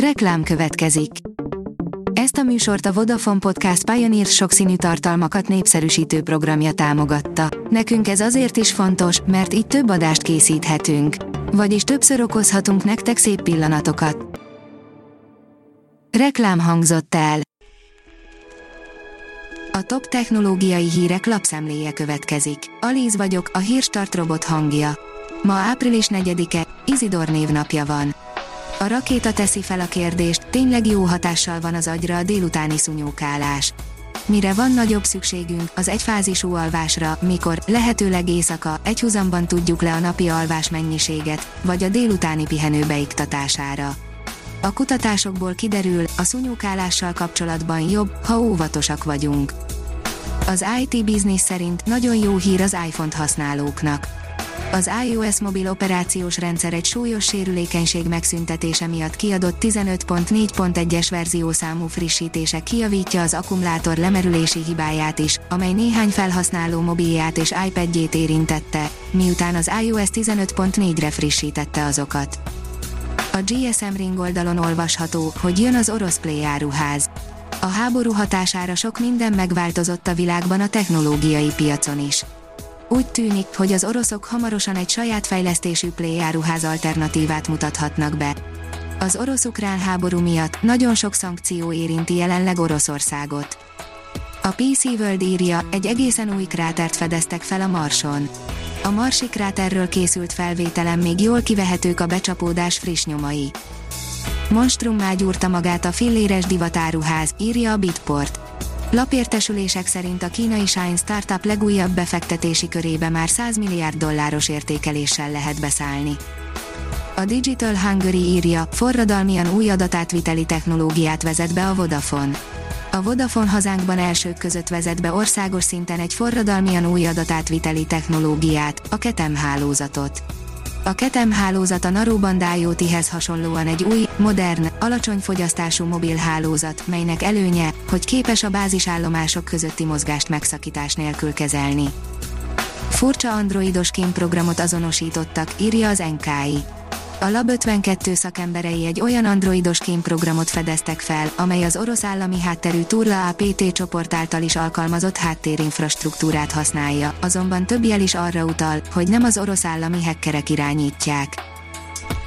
Reklám következik. Ezt a műsort a Vodafone Podcast Pioneer sokszínű tartalmakat népszerűsítő programja támogatta. Nekünk ez azért is fontos, mert így több adást készíthetünk. Vagyis többször okozhatunk nektek szép pillanatokat. Reklám hangzott el. A top technológiai hírek lapszemléje következik. Alíz vagyok, a hírstart robot hangja. Ma április 4-e, Izidor névnapja van. A rakéta teszi fel a kérdést, tényleg jó hatással van az agyra a délutáni szunyókálás. Mire van nagyobb szükségünk, az egyfázisú alvásra, mikor, lehetőleg éjszaka, egyhuzamban tudjuk le a napi alvás mennyiséget, vagy a délutáni pihenő beiktatására. A kutatásokból kiderül, a szunyókálással kapcsolatban jobb, ha óvatosak vagyunk. Az IT Business szerint nagyon jó hír az iPhone-t használóknak az iOS mobil operációs rendszer egy súlyos sérülékenység megszüntetése miatt kiadott 15.4.1-es verziószámú frissítése kijavítja az akkumulátor lemerülési hibáját is, amely néhány felhasználó mobilját és iPad-jét érintette, miután az iOS 15.4-re frissítette azokat. A GSM Ring oldalon olvasható, hogy jön az orosz Play áruház. A háború hatására sok minden megváltozott a világban a technológiai piacon is úgy tűnik, hogy az oroszok hamarosan egy saját fejlesztésű Play áruház alternatívát mutathatnak be. Az orosz-ukrán háború miatt nagyon sok szankció érinti jelenleg Oroszországot. A PC World írja, egy egészen új krátert fedeztek fel a Marson. A Marsi kráterről készült felvételen még jól kivehetők a becsapódás friss nyomai. Monstrum gyúrta magát a filléres divatáruház, írja a Bitport. Lapértesülések szerint a kínai Shine Startup legújabb befektetési körébe már 100 milliárd dolláros értékeléssel lehet beszállni. A Digital Hungary írja, forradalmian új adatátviteli technológiát vezet be a Vodafone. A Vodafone hazánkban elsők között vezet be országos szinten egy forradalmian új adatátviteli technológiát, a Ketem hálózatot. A Ketem hálózat a Narrowband IoT-hez hasonlóan egy új, modern, alacsony fogyasztású mobil hálózat, melynek előnye, hogy képes a bázisállomások közötti mozgást megszakítás nélkül kezelni. Furcsa androidos kémprogramot azonosítottak, írja az NKI. A Lab 52 szakemberei egy olyan androidos kémprogramot fedeztek fel, amely az orosz állami hátterű Turla APT csoport által is alkalmazott háttérinfrastruktúrát használja, azonban több jel is arra utal, hogy nem az orosz állami hackerek irányítják.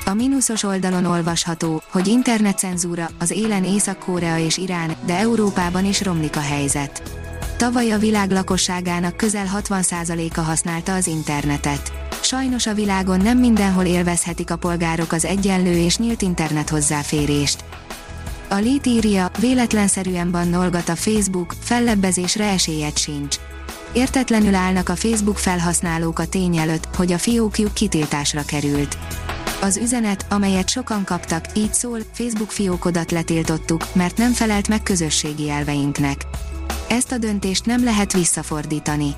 A mínuszos oldalon olvasható, hogy internetcenzúra, az élen Észak-Korea és Irán, de Európában is romlik a helyzet. Tavaly a világ lakosságának közel 60%-a használta az internetet. Sajnos a világon nem mindenhol élvezhetik a polgárok az egyenlő és nyílt internet hozzáférést. A Lét írja, véletlenszerűen bannolgat a Facebook, fellebbezésre esélyed sincs. Értetlenül állnak a Facebook felhasználók a tény előtt, hogy a fiókjuk kitiltásra került. Az üzenet, amelyet sokan kaptak, így szól, Facebook fiókodat letiltottuk, mert nem felelt meg közösségi elveinknek. Ezt a döntést nem lehet visszafordítani.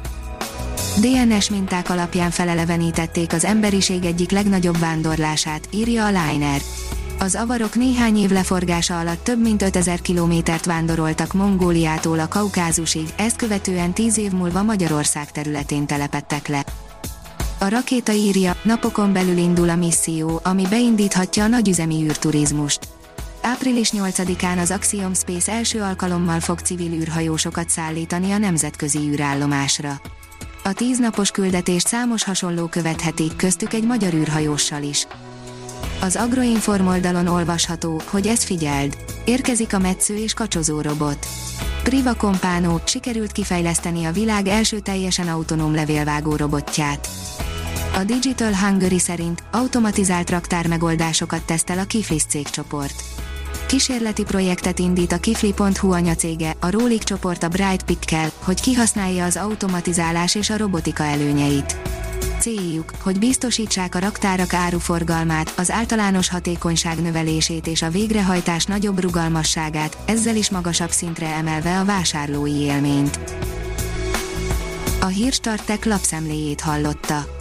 DNS minták alapján felelevenítették az emberiség egyik legnagyobb vándorlását, írja a Liner. Az avarok néhány év leforgása alatt több mint 5000 kilométert vándoroltak Mongóliától a Kaukázusig, ezt követően 10 év múlva Magyarország területén telepettek le. A rakéta írja, napokon belül indul a misszió, ami beindíthatja a nagyüzemi űrturizmust. Április 8-án az Axiom Space első alkalommal fog civil űrhajósokat szállítani a nemzetközi űrállomásra. A tíznapos küldetést számos hasonló követheti, köztük egy magyar űrhajóssal is. Az Agroinform oldalon olvasható, hogy ezt figyeld. Érkezik a metsző és kacsozó robot. Priva Compano sikerült kifejleszteni a világ első teljesen autonóm levélvágó robotját. A Digital Hungary szerint automatizált raktár megoldásokat tesztel a Kiflis cégcsoport. Kísérleti projektet indít a Kifli.hu anyacége, a Rólik csoport a Bright Pickkel, hogy kihasználja az automatizálás és a robotika előnyeit. Céljuk, hogy biztosítsák a raktárak áruforgalmát, az általános hatékonyság növelését és a végrehajtás nagyobb rugalmasságát, ezzel is magasabb szintre emelve a vásárlói élményt. A Hírstartek lapszemléjét hallotta.